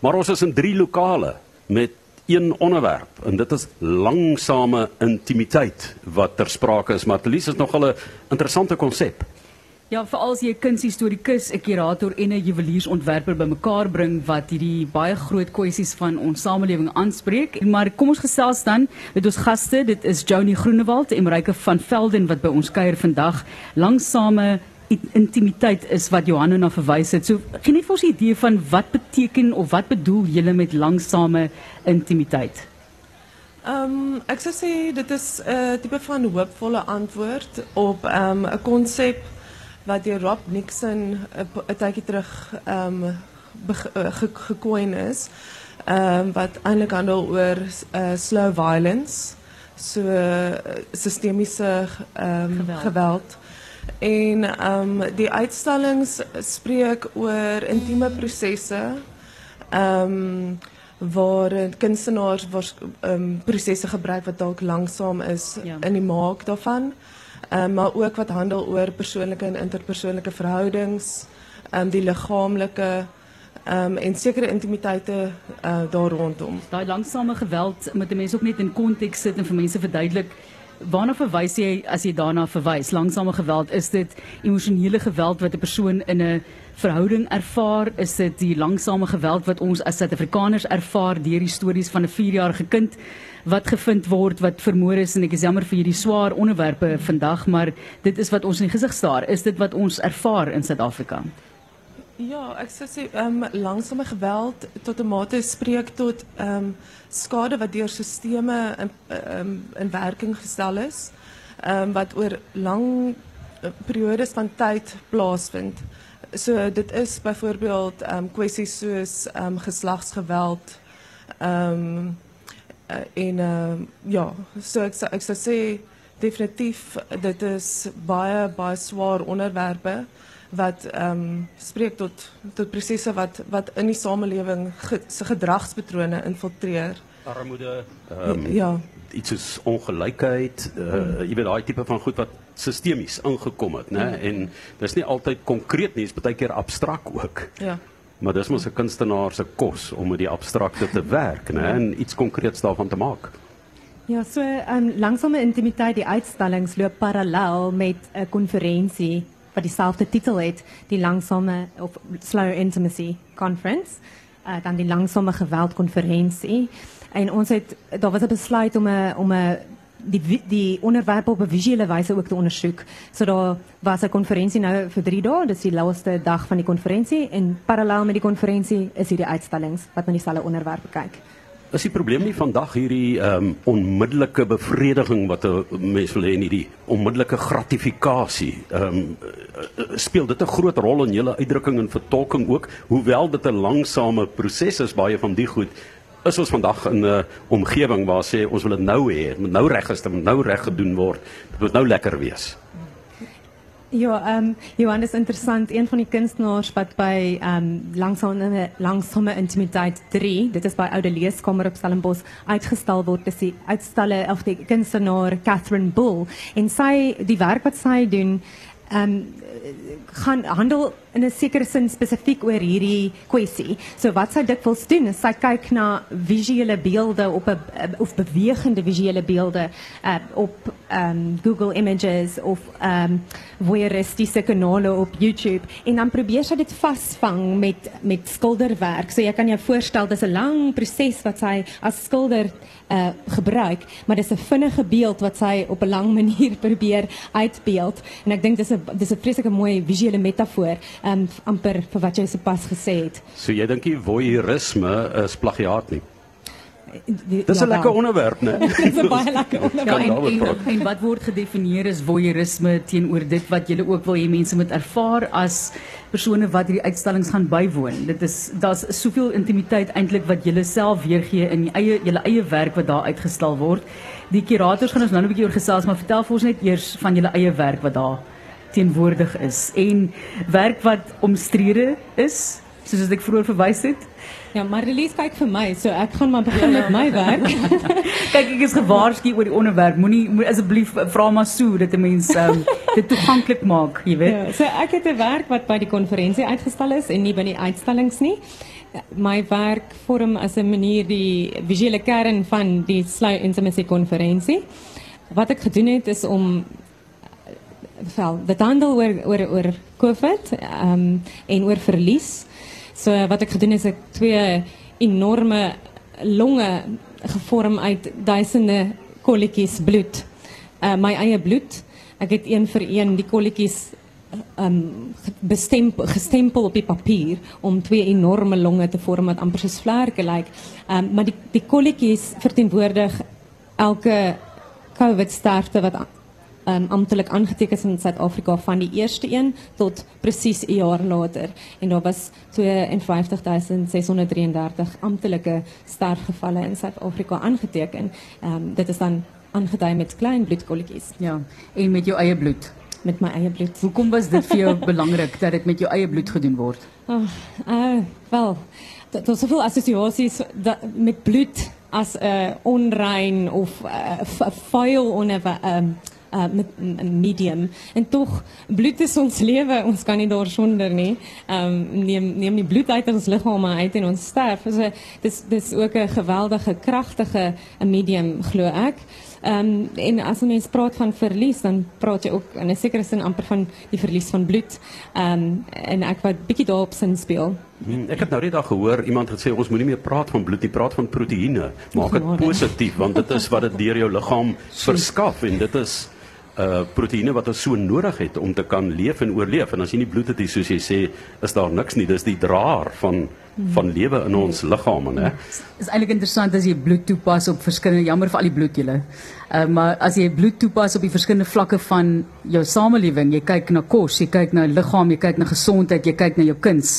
Maar ons is in drie lokale met een onderwerp en dit is langsame intimiteit wat ter sprake is. Maar Elise is nogal 'n interessante konsep. Ja, veral as jy 'n kunshistorikus, 'n kurator en 'n juweliersontwerper bymekaar bring wat hierdie baie groot kwessies van ons samelewing aanspreek. Maar kom ons gesels dan met ons gaste. Dit is Joni Groenewald en Marike van Velden wat by ons kuier vandag. Langsame intimiteit is wat Johanna na verwys het. So gee net vir ons 'n idee van wat beteken of wat bedoel julle met langsame intimiteit? Ehm um, ek sou sê dit is 'n uh, tipe van hoopvolle antwoord op ehm, 'n um, konsep wat deur Rob Nixon 'n tydjie terug ehm um, ge, gekoin is. Ehm um, wat eintlik handel oor uh, slow violence, so uh, sistemiese ehm um, geweld. geweld En ehm um, die uitstallings spreek oor intieme prosesse. Ehm um, waar kunstenaars ehm um, prosesse gebruik wat dalk langsaam is ja. in die maak daarvan. Ehm um, maar ook wat handel oor persoonlike en interpersoonlike verhoudings, ehm um, die liggaamlike ehm um, en sekere intimiteite uh, daar rondom. Daai langsame geweld moet mense ook net in konteks sit en vir mense verduidelik waarna verwys jy as jy daarna verwys? Langsame geweld, is dit emosionele geweld wat 'n persoon in 'n verhouding ervaar? Is dit die langsame geweld wat ons as Suid-Afrikaners ervaar deur die stories van 'n 4-jarige kind wat gevind word wat vermoor is en ek is jammer vir hierdie swaar onderwerpe vandag, maar dit is wat ons in die gesig staar. Is dit wat ons ervaar in Suid-Afrika? Ja, ek sê sê ehm um, geweld tot 'n mate spreek tot ehm um, skade wat deur sisteme in ehm in werking gestel is. Ehm wat oor lang uh, periodes van tyd plaasvind. So dit is byvoorbeeld ehm um, kwessies soos ehm geslagsgeweld ehm uh, en um, ja, so ek ek sou definitief dit is baie baie swaar onderwerpe wat ehm um, spreek tot tot prosesse wat wat in die samelewing ge, se gedragspatrone infiltreer. Armoede, um, ja, iets is ongelykheid, uh, hmm. jy weet daai tipe van goed wat sistemies ingekom het, né? Hmm. En dis nie altyd konkreet nie, dis baie keer abstrakt ook. Ja. Maar dis mos 'n kunstenaar se kos om met die abstrakte te werk, né, en iets konkreets daarvan te maak. Ja, so ehm um, langsame intimiteit die uitstallings loop parallel met 'n konferensie wat dieselfde titel het, die langsame of slow intimacy conference, uh, dan die langsame geweld konferensie. En ons het daar was 'n besluit om om die die onderwerpe op 'n visuele wyse ook te ondersoek. So daar was 'n konferensie nou vir 3 dae, dis die laaste dag van die konferensie en parallel met die konferensie is hierdie uitstallings wat na dieselfde onderwerpe kyk. Is die probleem nie vandag hierdie ehm um, onmiddellike bevrediging wat 'n mens wil hê in hierdie onmiddellike gratifikasie? Ehm um, speel dit 'n groot rol in julle uitdrukking en vertolking ook? Hoewel dit 'n langsame proses is baie van die goed is ons vandag in 'n omgewing waar sê ons wil dit nou hê moet nou reg is dit moet nou reg gedoen word dit moet nou lekker wees Ja, ehm um, Johan is interessant. Een van die kunstenaars wat ehm um, langsame langsame intimiteit 3, dit is by Oude Leeskamer op Stellenbosch uitgestal word, is die uitstalle of die kunstenaar Catherine Bull en sy die werk wat sy doen ehm um, gaan handel in 'n sekere sin spesifiek oor hierdie kwessie. So wat sy dikwels doen is sy kyk na visuele beelde op 'n of bewegende visuele beelde uh, op um, Google Images of um, voyeuristiese kanale op YouTube en dan probeer sy dit vasvang met met skilderwerk. So jy kan jou voorstel dis 'n lang proses wat sy as skilder uh, gebruik, maar dis 'n vinnige beeld wat sy op 'n lang manier probeer uitbeeld en ek dink dis 'n dis 'n vreeslike mooi visuele metafoor um, amper vir wat jy sopas gesê het. So jy dink die voyeurisme is plagiaat nie? Dis 'n ja, lekker onderwerp, né? Dis 'n baie lekker onderwerp. Ja, en, en, en wat word gedefinieer as voyeurisme teenoor dit wat jy ook wil hê mense moet ervaar as persone wat hierdie uitstallings gaan bywoon. Dit is daar's soveel intimiteit eintlik wat jy self weergee in die eie julle eie werk wat daar uitgestal word. Die kurators gaan ons nou 'n bietjie oor gesels, maar vertel vir ons net eers van julle eie werk wat daar teenwoordig is en werk wat omstrede is soos ek vroeër verwys het. Ja, Marlies kyk vir my, so ek gaan maar begin met my werk. kyk, ek is gewaarsku oor die onderwerp. Moenie mo asseblief vra maar so dat 'n mens um, dit toeganklik maak, jy weet. Ja, so ek het 'n werk wat by die konferensie uitgestal is en nie by die uitstallings nie. My werk vorm as 'n manier die visuele kern van die Slow Intimacy konferensie. Wat ek gedoen het is om wel dit handel oor oor oor COVID ehm um, en oor verlies. So wat ek gedoen het is ek twee enorme longe gevorm uit duisende kolletjies bloed. Uh, my eie bloed. Ek het een vir een die kolletjies um bestempel gestempel op die papier om twee enorme longe te vorm wat amper soos vlerke lyk. Um maar die die kolletjies verteenwoordig elke COVID sterfte wat um, amptelik aangeteken is in Suid-Afrika van die eerste een tot presies 'n jaar later en daar was 52633 amptelike sterfgevalle in Suid-Afrika aangeteken. Um, dit is dan aangedui met klein bloedkolletjies. Ja, en met jou eie bloed. Met my eie bloed. Hoekom was dit vir jou belangrik dat dit met jou eie bloed gedoen word? Oh, uh, wel, daar is soveel assosiasies met bloed as 'n uh, onrein of 'n uh, vuil onder 'n um, uh, medium. En toch, bloed is ons leven, ons kan niet door zonder nie. Um, neem, neem die bloed uit ons lichaam uit en ons sterf. Dus het is, is ook een geweldige, krachtige medium, geloof ik. Um, en als een mens praat van verlies, dan praat je ook in een zekere zin amper van die verlies van bloed. Um, en ik wat bietjie daarop sin speel. Ek het nou net al gehoor iemand het sê ons moenie meer praat van bloed nie, praat van proteïene. Maak dit positief want dit is wat dit deur jou liggaam verskaf en dit is uh proteïene wat ons so nodig het om te kan leef en oorleef. En as jy nie bloed het nie, soos jy sê, is daar niks nie. Dis die draer van van lewe in ons liggame, né? Is eintlik interessant as jy bloed toepas op verskillende jammer vir al die bloed julle. Uh maar as jy bloed toepas op die verskillende vlakke van jou samelewing, jy kyk na kos, jy kyk na liggaam, jy kyk na gesondheid, jy kyk na jou kuns.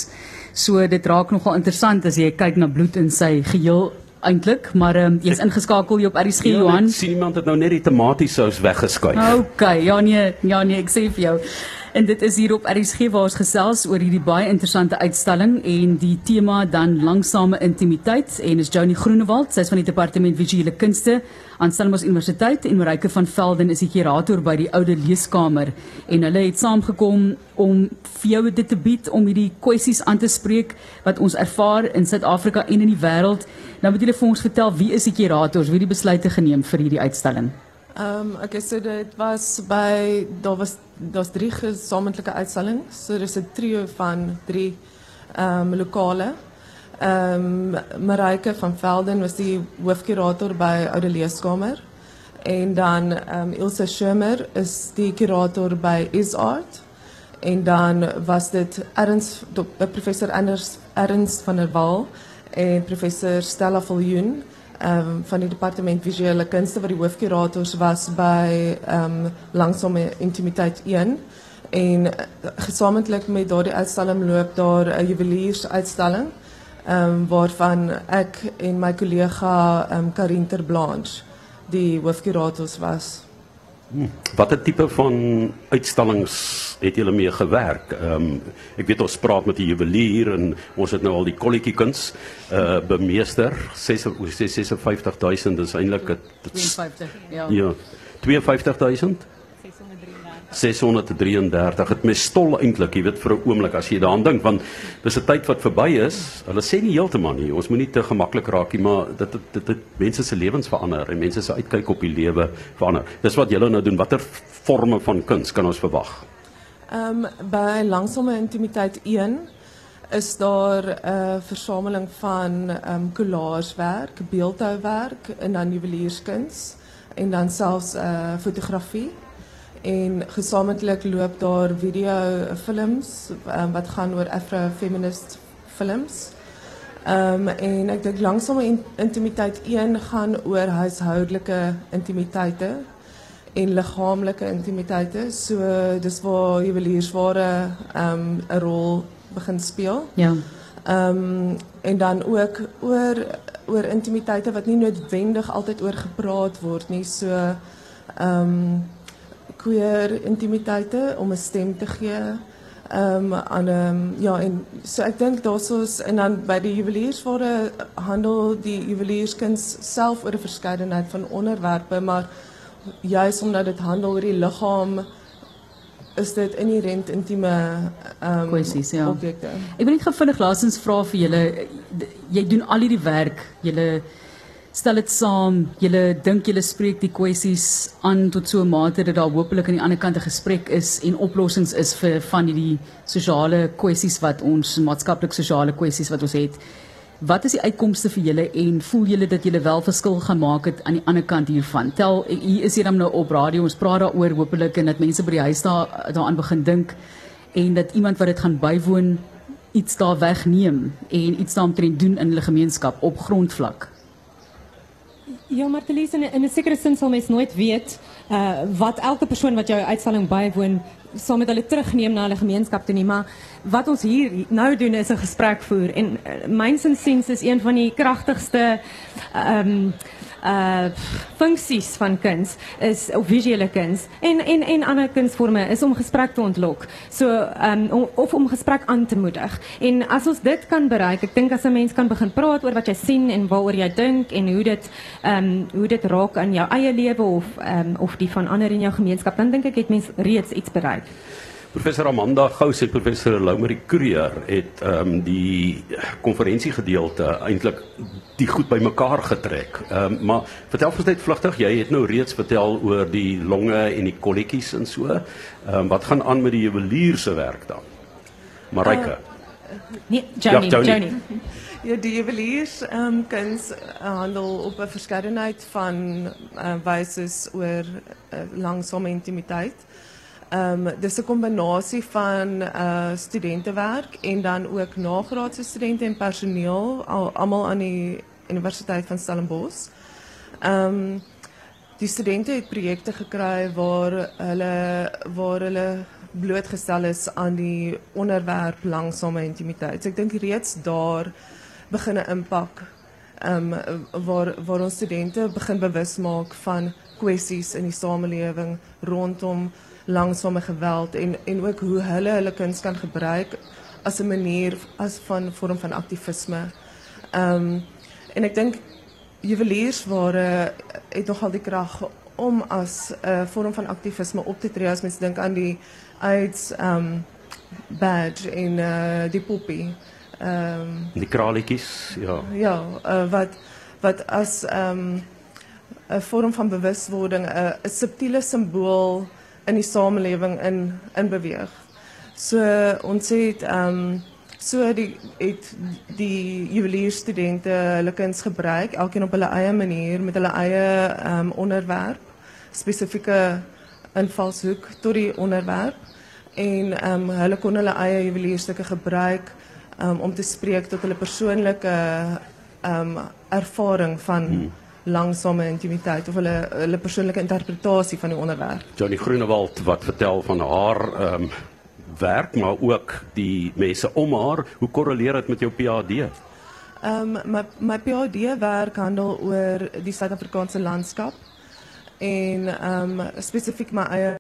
So dit raak nogal interessant as jy kyk na bloed in sy geheel eintlik, maar ehm um, jy's ingeskakel hier op RSG ja, Johan. Sien iemand het nou net die tomatiesous weggeskuif. OK, ja nee, ja nee, ek sê vir jou. En dit is hier op RSG waar ons gesels oor hierdie baie interessante uitstalling en die tema dan langsame intimiteit en is Joni Groenewald, sy is van die departement visuele kunste aan Stellenbosch Universiteit en Marike van Velden is die kurator by die oude leeskamer en hulle het saamgekom om vir jou dit te bied om hierdie kwessies aan te spreek wat ons ervaar in Suid-Afrika en in die wêreld. Nou moet julle vir ons vertel wie is die kurators, wie het die besluite geneem vir hierdie uitstalling? Um, okay, so dit was by daar was daar's drie gesamentlike uitstallings. So dis 'n trio van drie ehm lokale. Ehm Marike van Velden was die hoofkurator by Oude Leeskamer. En dan um, Ilse Schirmer is die kurator by Isart. En dan was dit professor Ernst Ernst van der Walt en professor Stella Viljoen um, van die departement visuele kunste wat die hoofkurators was by um, langsame intimiteit 1 en uh, gesamentlik met daardie uitstalling loop daar 'n juweliersuitstalling um, waarvan ek en my kollega um, Karin Terblanche die hoofkurators was. Wat 'n tipe van uitstallings het julle mee gewerk? Ehm um, ek weet ons praat met 'n juwelier en ons het nou al die kolletjie kuns uh bemeester 56000 is eintlik dit 52 ja. Ja. 52000 633 het my stol eintlik jy weet vir 'n oomblik as jy daaraan dink want dis 'n tyd wat verby is. Hulle sê nie heeltemal nie. Ons moenie te gemaklik raak nie maar dit dit dit, dit mense se lewens verander en mense se uitkyk op die lewe verander. Dis wat julle nou doen. Watter forme van kuns kan ons verwag? ehm um, by langsame intimiteit 1 is daar 'n uh, versameling van ehm um, collagewerk beeldhouwerk en dan juwelierskuns en dan selfs 'n uh, fotografie en gesamentlik loop daar video films um, wat gaan oor afro-feminist films. Ehm um, en ek dink langsame in, intimiteit 1 gaan oor huishoudelike intimiteite en liggaamlike intimiteite. So dis waar juweliersware ehm um, 'n rol begin speel. Ja. Ehm um, en dan ook oor oor intimiteite wat nie noodwendig altyd oor gepraat word nie. So ehm um, queer intimiteite om 'n stem te gee. Ehm um, aan 'n um, ja en so ek dink daarsoos en dan by die juweliersware handel die juwelierskuns self oor 'n verskeidenheid van onderwerpe, maar juis omdat dit handel oor die liggaam is dit inherent intieme ehm um, Kwessies, ja. objekte. Ek wil net gou vinnig laasens vra vir julle jy doen al hierdie werk, julle stel dit saam, julle dink julle spreek die kwessies aan tot so 'n mate dat daar hopelik aan die ander kant 'n gesprek is en oplossings is vir van hierdie sosiale kwessies wat ons maatskaplik sosiale kwessies wat ons het. Wat is die uitkomste vir julle en voel julle dat julle wel verskil gaan maak het aan die ander kant hiervan? Tel hier is hier dan nou op radio, ons praat daaroor hopelik en dat mense by die huis daar daaraan begin dink en dat iemand wat dit gaan bywoon iets daar wegneem en iets daaromtrent doen in hulle gemeenskap op grondvlak. Ja, maar Telies, in, in 'n sekere sin sal mens nooit weet uh wat elke persoon wat jou uitstalling bywoon sal met hulle terugneem na hulle gemeenskap toe nie, maar wat ons hier nou doen is 'n gesprek voer en uh, myns insiens is een van die kragtigste ehm um, uh funksies van kuns is of visuele kuns en en en ander kunsvorme is om gesprek te ontlok. So um of om gesprek aan te moedig. En as ons dit kan bereik, ek dink as 'n mens kan begin praat oor wat jy sien en waaroor jy dink en hoe dit um hoe dit raak aan jou eie lewe of um of die van ander in jou gemeenskap, dan dink ek het mens reeds iets bereik. Professor Amanda Gous en professor Loumarie Courier het ehm um, die konferensiegedeelte eintlik die goed bymekaar getrek. Ehm um, maar vertel ons net vlugtig, jy het nou reeds vertel oor die longe en die kolletjies en so. Ehm um, wat gaan aan met die juwelier se werk dan? Marike. Uh, nee, Johnny, Ja, Joni. Johnny. Ja, die juweliers ehm um, uh, handel op 'n verskeidenheid van uh, wyse oor uh, langsame intimiteit. Ehm um, dis 'n van uh studentewerk en dan ook nagraadse studente en personeel al, almal aan die Universiteit van Stellenbosch. Ehm die studente het projekte gekry waar hulle waar hulle is aan die onderwerp langsame intimiteit. So ek dink reeds daar begin 'n ehm waar waar ons studente begin bewus maak van kwessies in die samelewing rondom langsame geweld en en ook hoe hulle hulle kuns kan gebruik as 'n manier as van vorm van aktivisme. Ehm um, en ek dink juweliersware het nogal die krag om as 'n uh, vorm van aktivisme op te tree as mens dink aan die AIDS ehm um, badge in uh, die poppy. Ehm um, Die kraletjies, ja. ja, uh, wat wat as ehm um, 'n vorm van bewuswording 'n uh, 'n subtiele simbool in die samelewing in in beweeg. So ons het ehm so die het die juwelierstudente hulle gebruik, elkeen op hulle eie manier met hulle eie ehm onderwerp, spesifieke invalshoek tot die onderwerp en ehm um, hulle kon hulle eie gebruik um, om te spreek tot hulle persoonlike ehm ervaring van hmm langsame intimiteit of hulle hulle persoonlike interpretasie van die onderwerp. Johnny Groenewald wat vertel van haar ehm um, werk, maar ook die mense om haar. Hoe korreleer dit met jou PhD? Ehm um, my my PhD werk handel oor die Suid-Afrikaanse landskap en ehm um, spesifiek my eie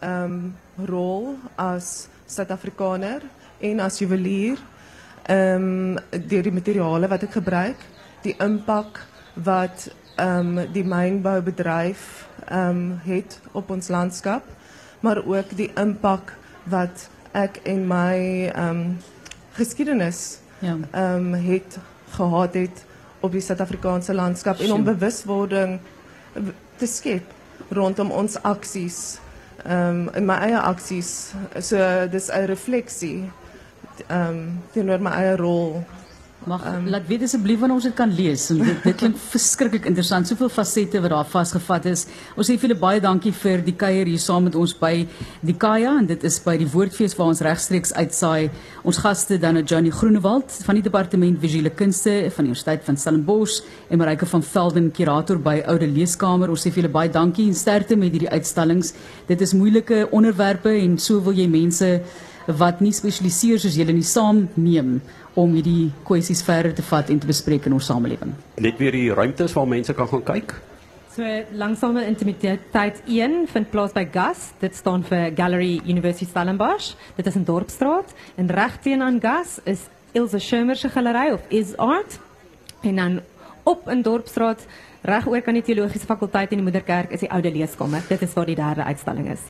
ehm um, rol as Suid-Afrikaner en as juwelier ehm um, deur die materiale wat ek gebruik, die impak wat um, die mynboubedryf ehm um, het op ons landskap, maar ook die impak wat en my ehm um, Ja. ehm um, het gehad het op die Suid-Afrikaanse landskap en om bewuswording w- te skep rondom ons um, in my eie aksies. So dis 'n refleksie ehm um, teenoor my eie rol Mag um, laat weet asseblief wanneer ons dit kan lees. Dit, dit klink verskriklik interessant. Soveel fasette wat daar vasgevat is. Ons sê vir julle baie dankie vir die kuier hier saam met ons by die Kaya en dit is by die Woordfees waar ons regstreeks uitsaai. Ons gaste dan nou Johnny Groenewald van die Departement Visuele Kunste van die Universiteit van Stellenbosch en Marike van Velden kurator by Oude Leeskamer. Ons sê vir julle baie dankie en sterkte met hierdie uitstallings. Dit is moeilike onderwerpe en so wil jy mense wat nie spesialiseer soos julle nie saamneem om hierdie kwessies verder te vat en te bespreek in ons samelewing. Net weer die ruimtes waar mense kan gaan kyk. So langsame intimiteit 1 vind plaas by GAS. Dit staan vir Gallery University Stellenbosch. Dit is in Dorpsstraat en reg teenoor GAS is Ilse Schirmer se galery of Is Art. En dan op in Dorpsstraat reg oor kan die teologiese fakulteit en die moederkerk is die oude leeskamer. Dit is waar die derde uitstalling is.